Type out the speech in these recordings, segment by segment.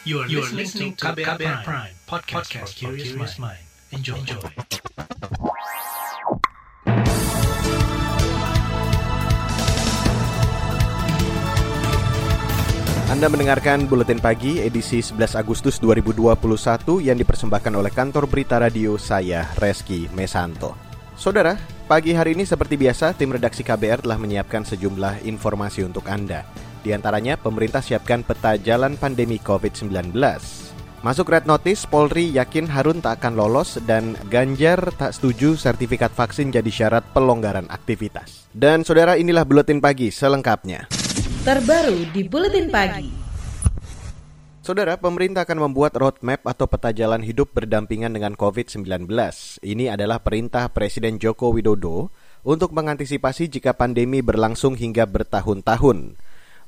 You are, you are listening to KBR, KBR Prime, Prime podcast, podcast for curious mind. Enjoy. Enjoy. Anda mendengarkan Buletin Pagi edisi 11 Agustus 2021 yang dipersembahkan oleh kantor berita radio saya, Reski Mesanto. Saudara, pagi hari ini seperti biasa tim redaksi KBR telah menyiapkan sejumlah informasi untuk Anda. Di antaranya, pemerintah siapkan peta jalan pandemi COVID-19. Masuk red notice, Polri yakin Harun tak akan lolos dan Ganjar tak setuju sertifikat vaksin jadi syarat pelonggaran aktivitas. Dan saudara inilah Buletin Pagi selengkapnya terbaru di Buletin Pagi. Saudara, pemerintah akan membuat roadmap atau peta jalan hidup berdampingan dengan COVID-19. Ini adalah perintah Presiden Joko Widodo untuk mengantisipasi jika pandemi berlangsung hingga bertahun-tahun.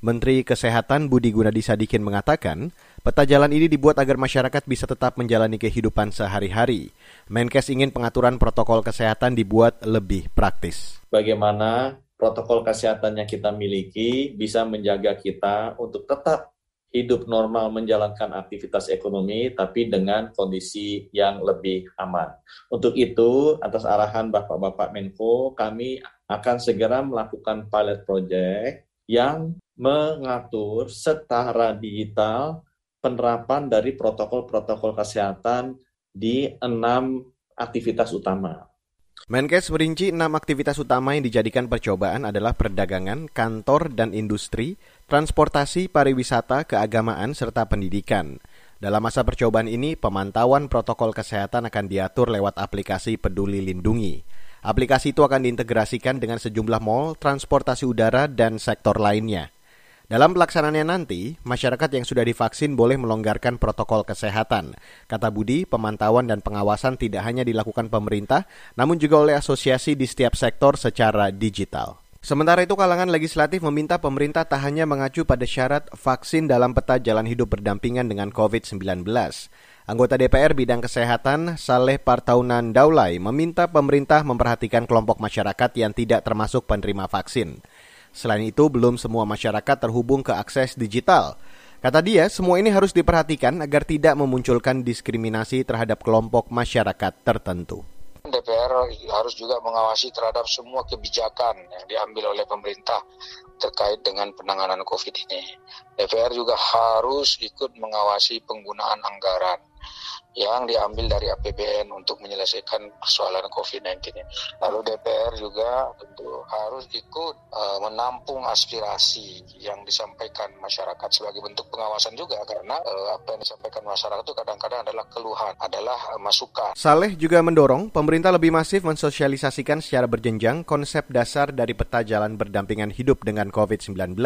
Menteri Kesehatan Budi Gunadi Sadikin mengatakan, peta jalan ini dibuat agar masyarakat bisa tetap menjalani kehidupan sehari-hari. Menkes ingin pengaturan protokol kesehatan dibuat lebih praktis. Bagaimana protokol kesehatan yang kita miliki bisa menjaga kita untuk tetap hidup normal menjalankan aktivitas ekonomi tapi dengan kondisi yang lebih aman. Untuk itu, atas arahan Bapak-Bapak Menko, kami akan segera melakukan pilot project yang mengatur setara digital penerapan dari protokol-protokol kesehatan di enam aktivitas utama. Menkes merinci enam aktivitas utama yang dijadikan percobaan adalah perdagangan, kantor dan industri, transportasi, pariwisata, keagamaan, serta pendidikan. Dalam masa percobaan ini, pemantauan protokol kesehatan akan diatur lewat aplikasi Peduli Lindungi. Aplikasi itu akan diintegrasikan dengan sejumlah mall, transportasi udara, dan sektor lainnya. Dalam pelaksanaannya nanti, masyarakat yang sudah divaksin boleh melonggarkan protokol kesehatan. Kata Budi, pemantauan dan pengawasan tidak hanya dilakukan pemerintah, namun juga oleh asosiasi di setiap sektor secara digital. Sementara itu, kalangan legislatif meminta pemerintah tak hanya mengacu pada syarat vaksin dalam peta jalan hidup berdampingan dengan COVID-19. Anggota DPR bidang kesehatan Saleh Partaunan Daulay meminta pemerintah memperhatikan kelompok masyarakat yang tidak termasuk penerima vaksin. Selain itu, belum semua masyarakat terhubung ke akses digital. Kata dia, semua ini harus diperhatikan agar tidak memunculkan diskriminasi terhadap kelompok masyarakat tertentu. DPR harus juga mengawasi terhadap semua kebijakan yang diambil oleh pemerintah terkait dengan penanganan COVID ini. DPR juga harus ikut mengawasi penggunaan anggaran yang diambil dari APBN untuk menyelesaikan persoalan COVID-19 ini. Lalu DPR juga tentu harus ikut uh, menampung aspirasi yang disampaikan masyarakat sebagai bentuk pengawasan juga karena uh, apa yang disampaikan masyarakat itu kadang-kadang adalah keluhan, adalah uh, masukan. Saleh juga mendorong pemerintah lebih masif mensosialisasikan secara berjenjang konsep dasar dari peta jalan berdampingan hidup dengan COVID-19.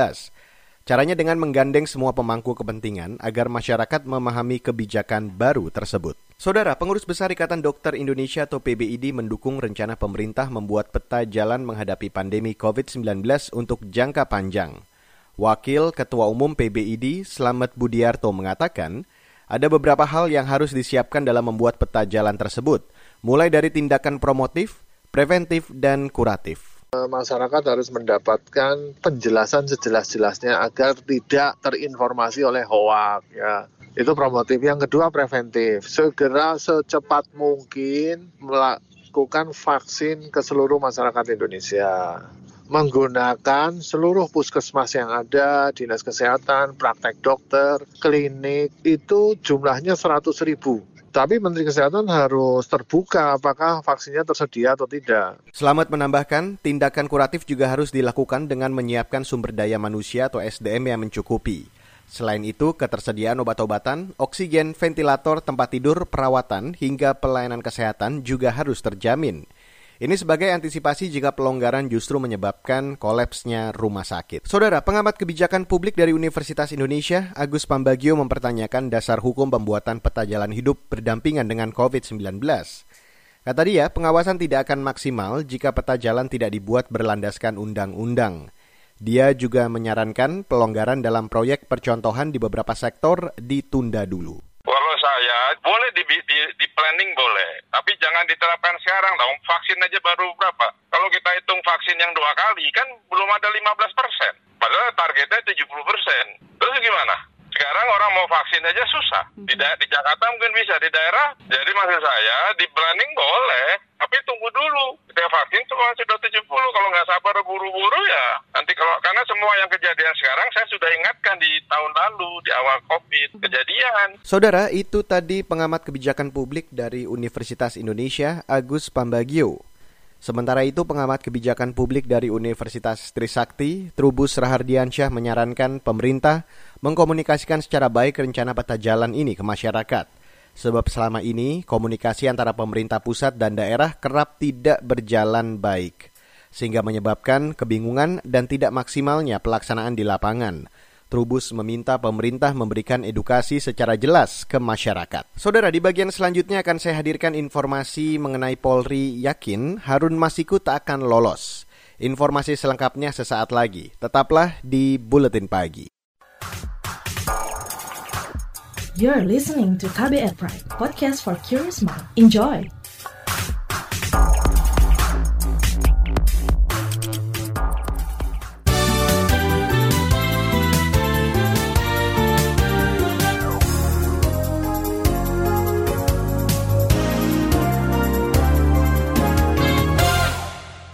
Caranya dengan menggandeng semua pemangku kepentingan agar masyarakat memahami kebijakan baru tersebut. Saudara, pengurus besar Ikatan Dokter Indonesia atau PBID mendukung rencana pemerintah membuat peta jalan menghadapi pandemi COVID-19 untuk jangka panjang. Wakil Ketua Umum PBID, Slamet Budiarto, mengatakan, ada beberapa hal yang harus disiapkan dalam membuat peta jalan tersebut, mulai dari tindakan promotif, preventif, dan kuratif masyarakat harus mendapatkan penjelasan sejelas-jelasnya agar tidak terinformasi oleh hoak ya. Itu promotif. Yang kedua preventif. Segera secepat mungkin melakukan vaksin ke seluruh masyarakat Indonesia. Menggunakan seluruh puskesmas yang ada, dinas kesehatan, praktek dokter, klinik, itu jumlahnya 100 ribu tapi Menteri Kesehatan harus terbuka apakah vaksinnya tersedia atau tidak. Selamat menambahkan, tindakan kuratif juga harus dilakukan dengan menyiapkan sumber daya manusia atau SDM yang mencukupi. Selain itu, ketersediaan obat-obatan, oksigen, ventilator, tempat tidur, perawatan, hingga pelayanan kesehatan juga harus terjamin. Ini sebagai antisipasi jika pelonggaran justru menyebabkan kolapsnya rumah sakit. Saudara, pengamat kebijakan publik dari Universitas Indonesia, Agus Pambagio mempertanyakan dasar hukum pembuatan peta jalan hidup berdampingan dengan COVID-19. Kata dia, pengawasan tidak akan maksimal jika peta jalan tidak dibuat berlandaskan undang-undang. Dia juga menyarankan pelonggaran dalam proyek percontohan di beberapa sektor ditunda dulu saya boleh di, di, di planning boleh, tapi jangan diterapkan sekarang dong. Vaksin aja baru berapa? Kalau kita hitung vaksin yang dua kali kan belum ada 15 persen. Padahal targetnya 70 persen. Terus gimana? Sekarang orang mau vaksin aja susah. Di, da- di Jakarta mungkin bisa, di daerah. Jadi maksud saya, di planning boleh, tapi tunggu dulu. Dia vaksin semua sudah 70, kalau nggak sabar buru-buru ya. Nanti kalau, karena semua yang kejadian sekarang, saya sudah ingatkan di tahun lalu, di awal COVID, kejadian. Saudara, itu tadi pengamat kebijakan publik dari Universitas Indonesia, Agus Pambagio. Sementara itu, pengamat kebijakan publik dari Universitas Trisakti, Trubus Rahardiansyah menyarankan pemerintah mengkomunikasikan secara baik rencana peta jalan ini ke masyarakat. Sebab selama ini komunikasi antara pemerintah pusat dan daerah kerap tidak berjalan baik, sehingga menyebabkan kebingungan dan tidak maksimalnya pelaksanaan di lapangan. Trubus meminta pemerintah memberikan edukasi secara jelas ke masyarakat. Saudara, di bagian selanjutnya akan saya hadirkan informasi mengenai Polri yakin Harun Masiku tak akan lolos. Informasi selengkapnya sesaat lagi. Tetaplah di Buletin Pagi. You're listening to KBR Pride, podcast for curious mind. Enjoy!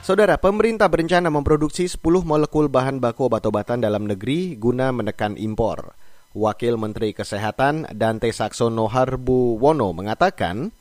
Saudara, pemerintah berencana memproduksi 10 molekul bahan baku obat-obatan dalam negeri guna menekan impor. Wakil Menteri Kesehatan Dante Saksono Harbuwono mengatakan,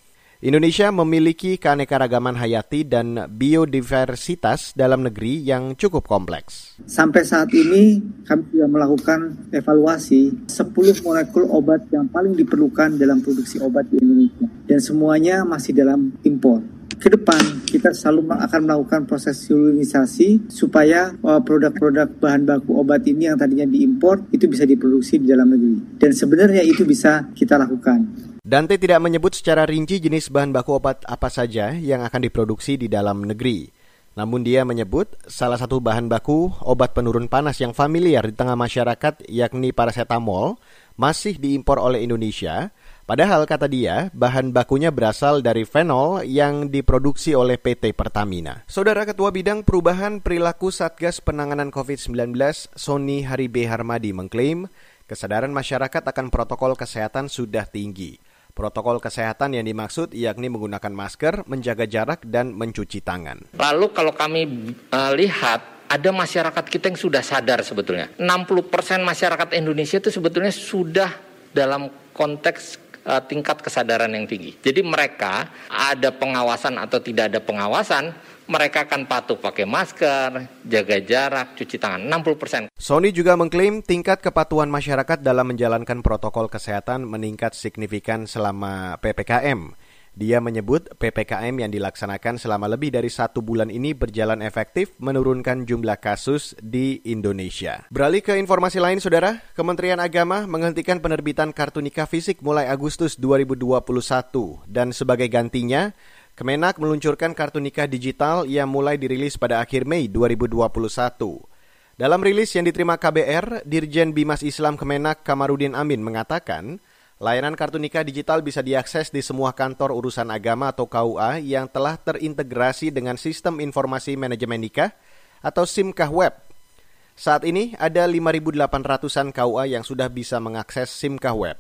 Indonesia memiliki keanekaragaman hayati dan biodiversitas dalam negeri yang cukup kompleks. Sampai saat ini kami sudah melakukan evaluasi 10 molekul obat yang paling diperlukan dalam produksi obat di Indonesia dan semuanya masih dalam impor. Ke depan kita selalu akan melakukan proses hilirisasi supaya uh, produk-produk bahan baku obat ini yang tadinya diimpor itu bisa diproduksi di dalam negeri. Dan sebenarnya itu bisa kita lakukan. Dante tidak menyebut secara rinci jenis bahan baku obat apa saja yang akan diproduksi di dalam negeri. Namun dia menyebut salah satu bahan baku obat penurun panas yang familiar di tengah masyarakat yakni paracetamol masih diimpor oleh Indonesia Padahal kata dia, bahan bakunya berasal dari fenol yang diproduksi oleh PT Pertamina. Saudara Ketua Bidang Perubahan Perilaku Satgas Penanganan COVID-19, Sony Haribe Harmadi mengklaim kesadaran masyarakat akan protokol kesehatan sudah tinggi. Protokol kesehatan yang dimaksud yakni menggunakan masker, menjaga jarak, dan mencuci tangan. Lalu kalau kami uh, lihat ada masyarakat kita yang sudah sadar sebetulnya. 60% masyarakat Indonesia itu sebetulnya sudah dalam konteks uh, tingkat kesadaran yang tinggi. Jadi mereka ada pengawasan atau tidak ada pengawasan, mereka akan patuh pakai masker, jaga jarak, cuci tangan 60%. Sony juga mengklaim tingkat kepatuhan masyarakat dalam menjalankan protokol kesehatan meningkat signifikan selama PPKM. Dia menyebut PPKM yang dilaksanakan selama lebih dari satu bulan ini berjalan efektif menurunkan jumlah kasus di Indonesia. Beralih ke informasi lain, Saudara, Kementerian Agama menghentikan penerbitan kartu nikah fisik mulai Agustus 2021 dan sebagai gantinya, Kemenak meluncurkan kartu nikah digital yang mulai dirilis pada akhir Mei 2021. Dalam rilis yang diterima KBR, Dirjen Bimas Islam Kemenak Kamarudin Amin mengatakan, Layanan kartu nikah digital bisa diakses di semua kantor urusan agama atau KUA yang telah terintegrasi dengan Sistem Informasi Manajemen Nikah atau SIMKAH Web. Saat ini ada 5.800-an KUA yang sudah bisa mengakses SIMKAH Web.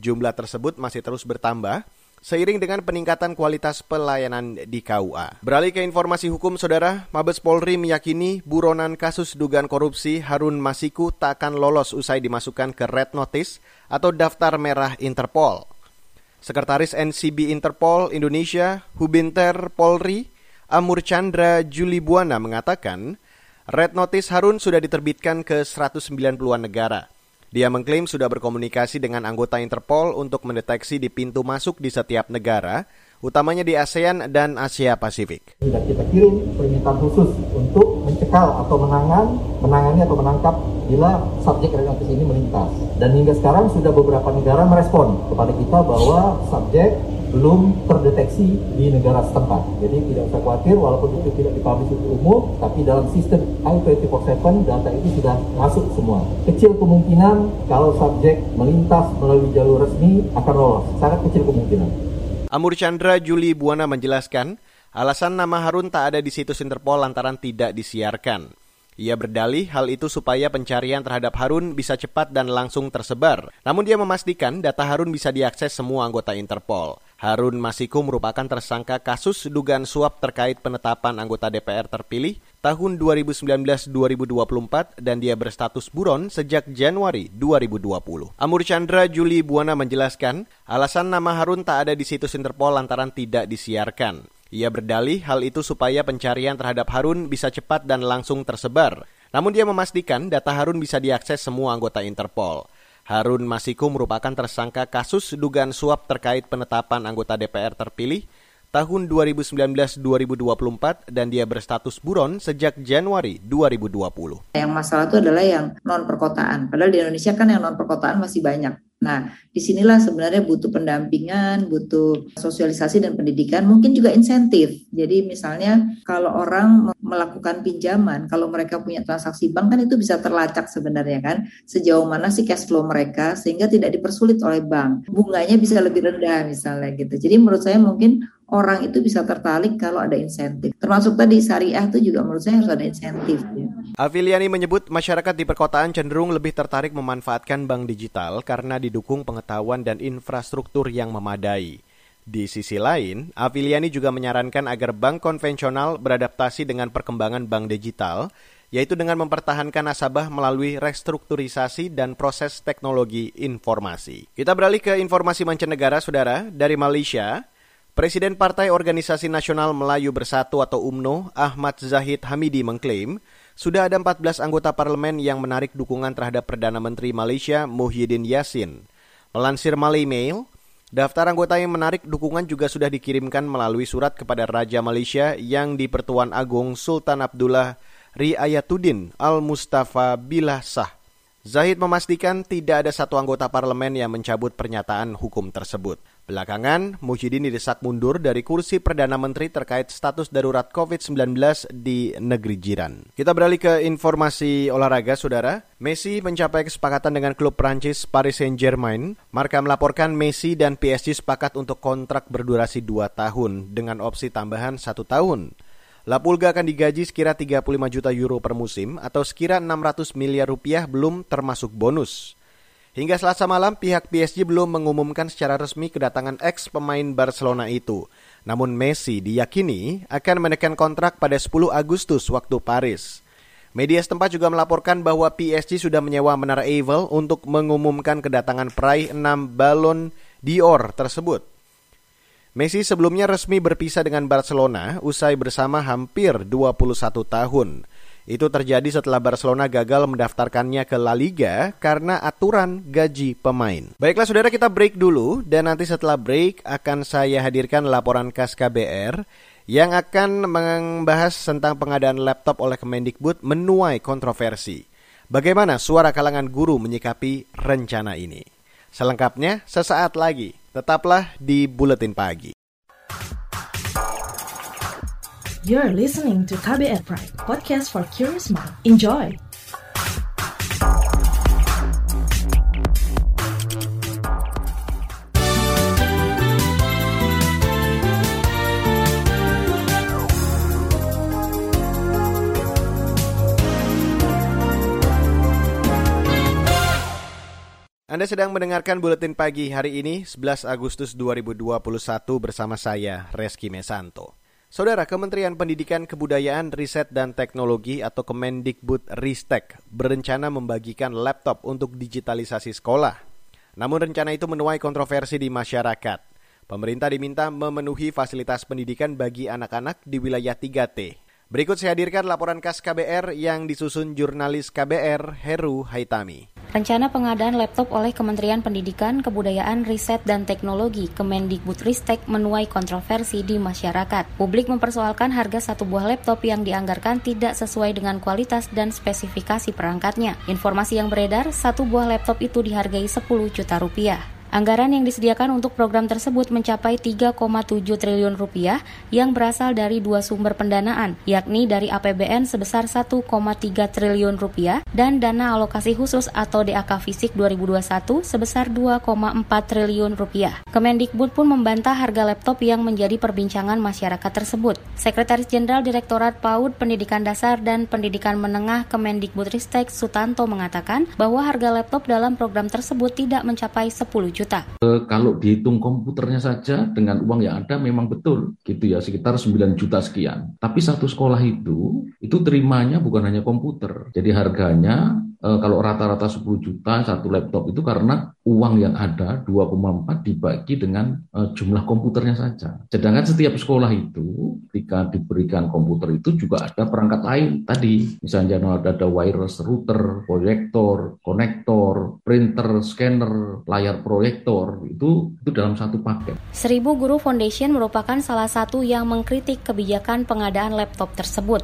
Jumlah tersebut masih terus bertambah seiring dengan peningkatan kualitas pelayanan di KUA. Beralih ke informasi hukum, Saudara, Mabes Polri meyakini buronan kasus dugaan korupsi Harun Masiku tak akan lolos usai dimasukkan ke Red Notice atau daftar merah Interpol. Sekretaris NCB Interpol Indonesia, Hubinter Polri, Amur Chandra Juli Buana mengatakan, Red Notice Harun sudah diterbitkan ke 190-an negara. Dia mengklaim sudah berkomunikasi dengan anggota Interpol untuk mendeteksi di pintu masuk di setiap negara, utamanya di ASEAN dan Asia Pasifik. Sudah kita kirim permintaan khusus untuk mencekal atau menangan, menangani atau menangkap bila subjek relatif ini melintas. Dan hingga sekarang sudah beberapa negara merespon kepada kita bahwa subjek belum terdeteksi di negara setempat. Jadi tidak usah khawatir walaupun itu tidak dipublish untuk umum, tapi dalam sistem i24/7 data itu sudah masuk semua. Kecil kemungkinan kalau subjek melintas melalui jalur resmi akan lolos. Sangat kecil kemungkinan. Amur Chandra Juli Buana menjelaskan, alasan nama Harun tak ada di situs Interpol lantaran tidak disiarkan. Ia berdalih hal itu supaya pencarian terhadap Harun bisa cepat dan langsung tersebar. Namun dia memastikan data Harun bisa diakses semua anggota Interpol. Harun Masiku merupakan tersangka kasus dugaan suap terkait penetapan anggota DPR terpilih tahun 2019-2024 dan dia berstatus buron sejak Januari 2020. Amur Chandra Juli Buana menjelaskan, alasan nama Harun tak ada di situs Interpol lantaran tidak disiarkan. Ia berdalih hal itu supaya pencarian terhadap Harun bisa cepat dan langsung tersebar. Namun dia memastikan data Harun bisa diakses semua anggota Interpol. Harun Masiku merupakan tersangka kasus dugaan suap terkait penetapan anggota DPR terpilih tahun 2019-2024 dan dia berstatus buron sejak Januari 2020. Yang masalah itu adalah yang non perkotaan. Padahal di Indonesia kan yang non perkotaan masih banyak. Nah, di sinilah sebenarnya butuh pendampingan, butuh sosialisasi dan pendidikan, mungkin juga insentif. Jadi misalnya kalau orang melakukan pinjaman, kalau mereka punya transaksi bank kan itu bisa terlacak sebenarnya kan, sejauh mana sih cash flow mereka sehingga tidak dipersulit oleh bank. Bunganya bisa lebih rendah misalnya gitu. Jadi menurut saya mungkin orang itu bisa tertarik kalau ada insentif. Termasuk tadi syariah itu juga menurut saya harus ada insentif. Ya. Afiliani menyebut masyarakat di perkotaan cenderung lebih tertarik memanfaatkan bank digital karena didukung pengetahuan dan infrastruktur yang memadai. Di sisi lain, Afiliani juga menyarankan agar bank konvensional beradaptasi dengan perkembangan bank digital, yaitu dengan mempertahankan nasabah melalui restrukturisasi dan proses teknologi informasi. Kita beralih ke informasi mancanegara, saudara, dari Malaysia. Presiden Partai Organisasi Nasional Melayu Bersatu atau UMNO, Ahmad Zahid Hamidi mengklaim sudah ada 14 anggota parlemen yang menarik dukungan terhadap Perdana Menteri Malaysia Muhyiddin Yassin. Melansir Malay Mail, daftar anggota yang menarik dukungan juga sudah dikirimkan melalui surat kepada Raja Malaysia yang di Pertuan Agung Sultan Abdullah Riayatuddin Al-Mustafa Billah Sah. Zahid memastikan tidak ada satu anggota parlemen yang mencabut pernyataan hukum tersebut. Belakangan, Muhyiddin didesak mundur dari kursi Perdana Menteri terkait status darurat COVID-19 di negeri jiran. Kita beralih ke informasi olahraga, Saudara. Messi mencapai kesepakatan dengan klub Prancis Paris Saint-Germain. Marka melaporkan Messi dan PSG sepakat untuk kontrak berdurasi 2 tahun dengan opsi tambahan 1 tahun. La Pulga akan digaji sekira 35 juta euro per musim atau sekira 600 miliar rupiah belum termasuk bonus. Hingga selasa malam, pihak PSG belum mengumumkan secara resmi kedatangan ex pemain Barcelona itu. Namun Messi diyakini akan menekan kontrak pada 10 Agustus waktu Paris. Media setempat juga melaporkan bahwa PSG sudah menyewa Menara Eiffel untuk mengumumkan kedatangan peraih 6 balon Dior tersebut. Messi sebelumnya resmi berpisah dengan Barcelona usai bersama hampir 21 tahun. Itu terjadi setelah Barcelona gagal mendaftarkannya ke La Liga karena aturan gaji pemain. Baiklah saudara kita break dulu dan nanti setelah break akan saya hadirkan laporan khas KBR yang akan membahas tentang pengadaan laptop oleh Kemendikbud menuai kontroversi. Bagaimana suara kalangan guru menyikapi rencana ini? Selengkapnya sesaat lagi. Tetaplah di Buletin Pagi. You're listening to KBR Pride, podcast for curious mind. Enjoy! Anda sedang mendengarkan buletin pagi hari ini 11 Agustus 2021 bersama saya Reski Mesanto. Saudara Kementerian Pendidikan Kebudayaan Riset dan Teknologi atau Kemendikbud Ristek berencana membagikan laptop untuk digitalisasi sekolah. Namun rencana itu menuai kontroversi di masyarakat. Pemerintah diminta memenuhi fasilitas pendidikan bagi anak-anak di wilayah 3T. Berikut saya hadirkan laporan khas KBR yang disusun jurnalis KBR Heru Haitami. Rencana pengadaan laptop oleh Kementerian Pendidikan, Kebudayaan, Riset, dan Teknologi Kemendikbudristek menuai kontroversi di masyarakat. Publik mempersoalkan harga satu buah laptop yang dianggarkan tidak sesuai dengan kualitas dan spesifikasi perangkatnya. Informasi yang beredar, satu buah laptop itu dihargai 10 juta rupiah. Anggaran yang disediakan untuk program tersebut mencapai 3,7 triliun rupiah yang berasal dari dua sumber pendanaan, yakni dari APBN sebesar 1,3 triliun rupiah dan dana alokasi khusus atau DAK Fisik 2021 sebesar 2,4 triliun rupiah. Kemendikbud pun membantah harga laptop yang menjadi perbincangan masyarakat tersebut. Sekretaris Jenderal Direktorat PAUD Pendidikan Dasar dan Pendidikan Menengah Kemendikbudristek Sutanto mengatakan bahwa harga laptop dalam program tersebut tidak mencapai 10 juta. E, kalau dihitung komputernya saja dengan uang yang ada memang betul gitu ya sekitar 9 juta sekian. Tapi satu sekolah itu itu terimanya bukan hanya komputer. Jadi harganya kalau rata-rata 10 juta satu laptop itu karena uang yang ada 2,4 dibagi dengan e, jumlah komputernya saja. Sedangkan setiap sekolah itu ketika diberikan komputer itu juga ada perangkat lain tadi. Misalnya ada, ada wireless router, proyektor, konektor, printer, scanner, layar proyektor itu itu dalam satu paket. Seribu Guru Foundation merupakan salah satu yang mengkritik kebijakan pengadaan laptop tersebut.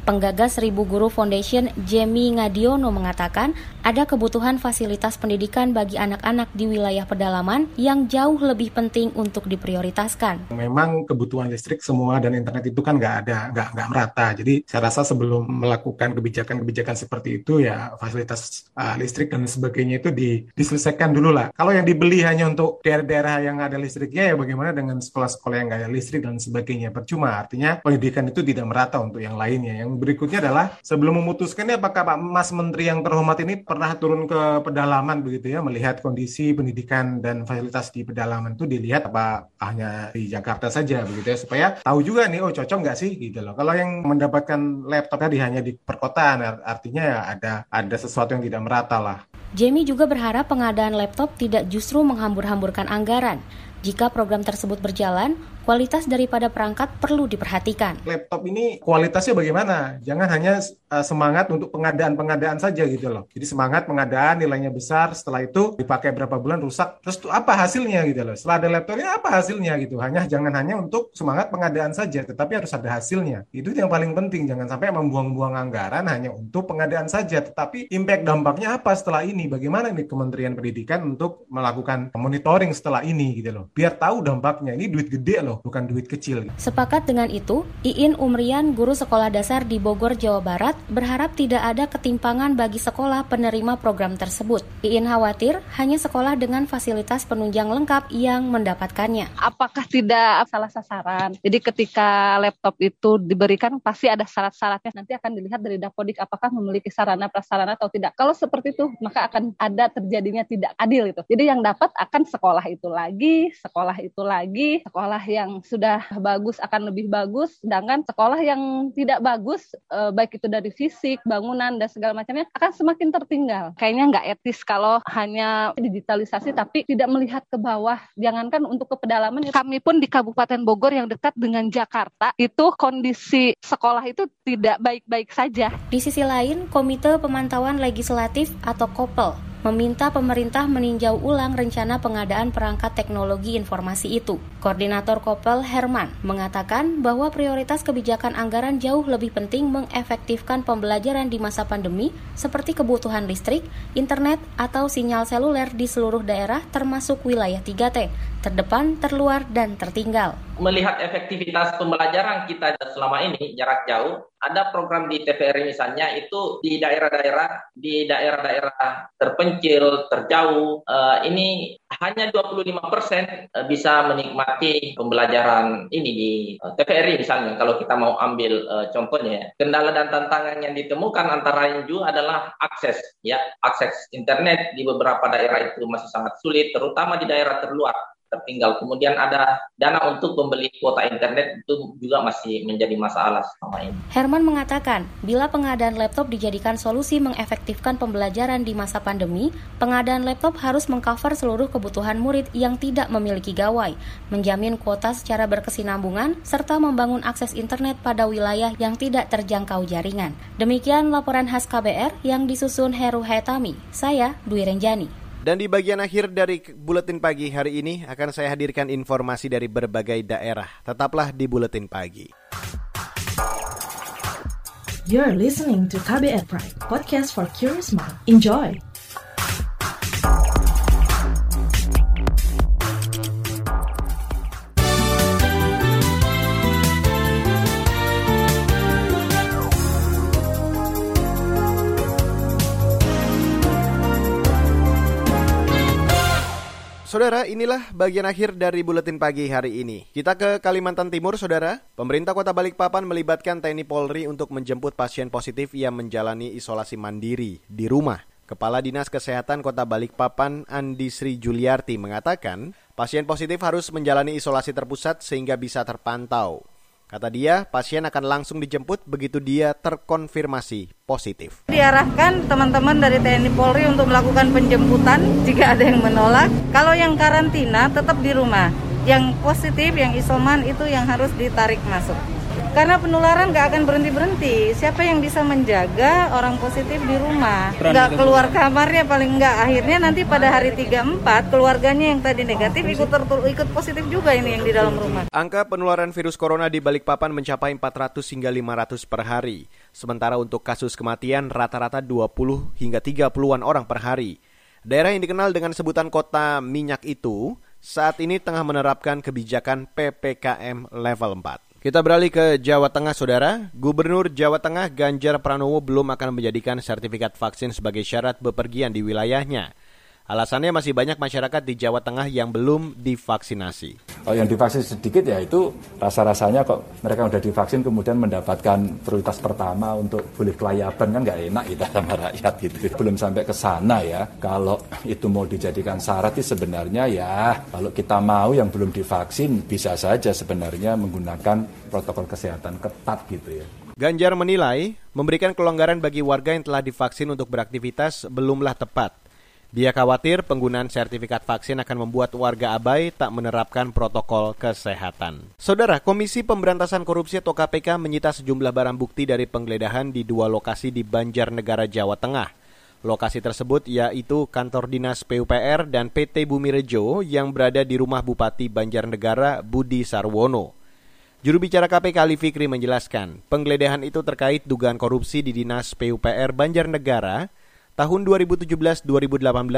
Penggagas Seribu Guru Foundation, Jamie Ngadiono mengatakan ada kebutuhan fasilitas pendidikan bagi anak-anak di wilayah pedalaman yang jauh lebih penting untuk diprioritaskan. Memang kebutuhan listrik semua dan internet itu kan nggak ada, nggak nggak merata. Jadi saya rasa sebelum melakukan kebijakan-kebijakan seperti itu ya fasilitas uh, listrik dan sebagainya itu di, diselesaikan dulu lah. Kalau yang dibeli hanya untuk daerah-daerah yang ada listriknya ya bagaimana dengan sekolah-sekolah yang nggak ada listrik dan sebagainya. Percuma artinya pendidikan itu tidak merata untuk yang lainnya. Yang yang berikutnya adalah sebelum memutuskannya apakah Pak Mas Menteri yang terhormat ini pernah turun ke pedalaman begitu ya melihat kondisi pendidikan dan fasilitas di pedalaman itu dilihat apa hanya di Jakarta saja begitu ya supaya tahu juga nih oh cocok nggak sih gitu loh. Kalau yang mendapatkan laptop tadi hanya di perkotaan artinya ya ada ada sesuatu yang tidak merata lah. Jamie juga berharap pengadaan laptop tidak justru menghambur-hamburkan anggaran. Jika program tersebut berjalan, kualitas daripada perangkat perlu diperhatikan. Laptop ini kualitasnya bagaimana? Jangan hanya uh, semangat untuk pengadaan-pengadaan saja gitu loh. Jadi semangat pengadaan nilainya besar, setelah itu dipakai berapa bulan rusak, terus tuh apa hasilnya gitu loh. Setelah ada laptopnya apa hasilnya gitu. Hanya jangan hanya untuk semangat pengadaan saja, tetapi harus ada hasilnya. Itu yang paling penting. Jangan sampai membuang-buang anggaran hanya untuk pengadaan saja, tetapi impact dampaknya apa setelah ini? Bagaimana nih Kementerian Pendidikan untuk melakukan monitoring setelah ini gitu loh biar tahu dampaknya. Ini duit gede loh, bukan duit kecil. Sepakat dengan itu, Iin Umrian, guru sekolah dasar di Bogor, Jawa Barat, berharap tidak ada ketimpangan bagi sekolah penerima program tersebut. Iin khawatir hanya sekolah dengan fasilitas penunjang lengkap yang mendapatkannya. Apakah tidak salah sasaran? Jadi ketika laptop itu diberikan pasti ada syarat-syaratnya. Nanti akan dilihat dari Dapodik apakah memiliki sarana prasarana atau tidak. Kalau seperti itu, maka akan ada terjadinya tidak adil itu. Jadi yang dapat akan sekolah itu lagi, sekolah itu lagi, sekolah yang sudah bagus akan lebih bagus, sedangkan sekolah yang tidak bagus, eh, baik itu dari fisik, bangunan, dan segala macamnya, akan semakin tertinggal. Kayaknya nggak etis kalau hanya digitalisasi tapi tidak melihat ke bawah. Jangankan untuk ke pedalaman, kami pun di Kabupaten Bogor yang dekat dengan Jakarta, itu kondisi sekolah itu tidak baik-baik saja. Di sisi lain, Komite Pemantauan Legislatif atau KOPEL meminta pemerintah meninjau ulang rencana pengadaan perangkat teknologi informasi itu. Koordinator Kopel Herman mengatakan bahwa prioritas kebijakan anggaran jauh lebih penting mengefektifkan pembelajaran di masa pandemi seperti kebutuhan listrik, internet, atau sinyal seluler di seluruh daerah termasuk wilayah 3T, terdepan, terluar, dan tertinggal. Melihat efektivitas pembelajaran kita selama ini jarak jauh, ada program di TVRI misalnya itu di daerah-daerah di daerah-daerah terpencil, terjauh, uh, ini hanya 25 persen uh, bisa menikmati pembelajaran ini di eh, TVRI misalnya. Kalau kita mau ambil contohnya, kendala dan tantangan yang ditemukan antara lain juga adalah akses, ya akses internet di beberapa daerah itu masih sangat sulit, terutama di daerah terluar tertinggal. Kemudian ada dana untuk membeli kuota internet itu juga masih menjadi masalah selama ini. Herman mengatakan, bila pengadaan laptop dijadikan solusi mengefektifkan pembelajaran di masa pandemi, pengadaan laptop harus mengcover seluruh kebutuhan murid yang tidak memiliki gawai, menjamin kuota secara berkesinambungan, serta membangun akses internet pada wilayah yang tidak terjangkau jaringan. Demikian laporan khas KBR yang disusun Heru Hetami. Saya Dwi Renjani. Dan di bagian akhir dari buletin pagi hari ini akan saya hadirkan informasi dari berbagai daerah. Tetaplah di buletin pagi. You're listening to KBR Pride, podcast for curious mind. Enjoy. Saudara, inilah bagian akhir dari buletin pagi hari ini. Kita ke Kalimantan Timur, Saudara. Pemerintah Kota Balikpapan melibatkan TNI Polri untuk menjemput pasien positif yang menjalani isolasi mandiri di rumah. Kepala Dinas Kesehatan Kota Balikpapan Andi Sri Juliarti mengatakan, pasien positif harus menjalani isolasi terpusat sehingga bisa terpantau. Kata dia, pasien akan langsung dijemput begitu dia terkonfirmasi positif. Diarahkan teman-teman dari TNI Polri untuk melakukan penjemputan jika ada yang menolak. Kalau yang karantina tetap di rumah. Yang positif, yang isoman itu yang harus ditarik masuk. Karena penularan nggak akan berhenti-berhenti. Siapa yang bisa menjaga orang positif di rumah? Nggak keluar kamarnya paling nggak. Akhirnya nanti pada hari 3-4 keluarganya yang tadi negatif ikut tertul, ikut positif juga ini yang di dalam rumah. Angka penularan virus corona di Balikpapan mencapai 400 hingga 500 per hari. Sementara untuk kasus kematian rata-rata 20 hingga 30-an orang per hari. Daerah yang dikenal dengan sebutan kota minyak itu saat ini tengah menerapkan kebijakan PPKM level 4. Kita beralih ke Jawa Tengah, Saudara. Gubernur Jawa Tengah Ganjar Pranowo belum akan menjadikan sertifikat vaksin sebagai syarat bepergian di wilayahnya. Alasannya masih banyak masyarakat di Jawa Tengah yang belum divaksinasi. Kalau yang divaksin sedikit ya itu rasa-rasanya kok mereka udah divaksin kemudian mendapatkan prioritas pertama untuk boleh kelayaban kan nggak enak kita sama rakyat gitu. Belum sampai ke sana ya. Kalau itu mau dijadikan syarat sih sebenarnya ya kalau kita mau yang belum divaksin bisa saja sebenarnya menggunakan protokol kesehatan ketat gitu ya. Ganjar menilai memberikan kelonggaran bagi warga yang telah divaksin untuk beraktivitas belumlah tepat. Dia khawatir penggunaan sertifikat vaksin akan membuat warga abai tak menerapkan protokol kesehatan. Saudara, Komisi Pemberantasan Korupsi atau KPK menyita sejumlah barang bukti dari penggeledahan di dua lokasi di Banjarnegara, Jawa Tengah. Lokasi tersebut yaitu kantor dinas PUPR dan PT Bumi Rejo yang berada di rumah Bupati Banjarnegara Budi Sarwono. Juru bicara KPK Ali Fikri menjelaskan, penggeledahan itu terkait dugaan korupsi di Dinas PUPR Banjarnegara tahun 2017-2018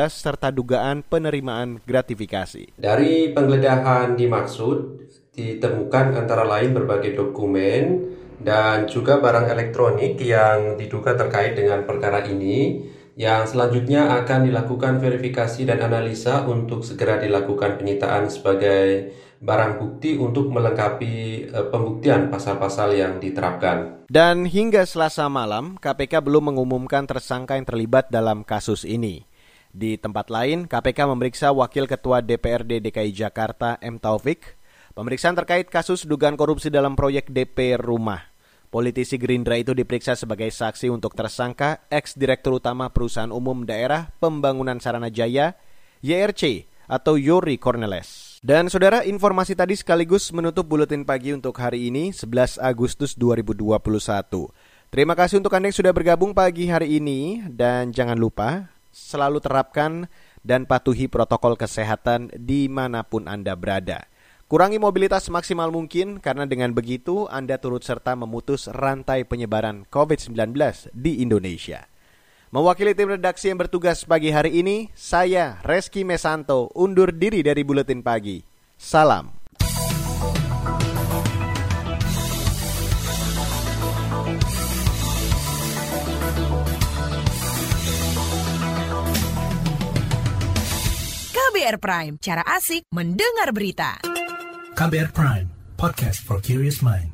serta dugaan penerimaan gratifikasi. Dari penggeledahan dimaksud ditemukan antara lain berbagai dokumen dan juga barang elektronik yang diduga terkait dengan perkara ini yang selanjutnya akan dilakukan verifikasi dan analisa untuk segera dilakukan penyitaan sebagai barang bukti untuk melengkapi uh, pembuktian pasal-pasal yang diterapkan. Dan hingga Selasa malam, KPK belum mengumumkan tersangka yang terlibat dalam kasus ini. Di tempat lain, KPK memeriksa Wakil Ketua DPRD DKI Jakarta M. Taufik. Pemeriksaan terkait kasus dugaan korupsi dalam proyek DP Rumah. Politisi Gerindra itu diperiksa sebagai saksi untuk tersangka ex-direktur utama Perusahaan Umum Daerah Pembangunan Sarana Jaya, YRC, atau Yori Corneles. Dan saudara, informasi tadi sekaligus menutup buletin pagi untuk hari ini, 11 Agustus 2021. Terima kasih untuk Anda yang sudah bergabung pagi hari ini, dan jangan lupa selalu terapkan dan patuhi protokol kesehatan di mana pun Anda berada. Kurangi mobilitas maksimal mungkin karena dengan begitu Anda turut serta memutus rantai penyebaran COVID-19 di Indonesia. Mewakili tim redaksi yang bertugas pagi hari ini, saya Reski Mesanto undur diri dari Buletin Pagi. Salam. KBR Prime, cara asik mendengar berita. KBR Prime, podcast for curious mind.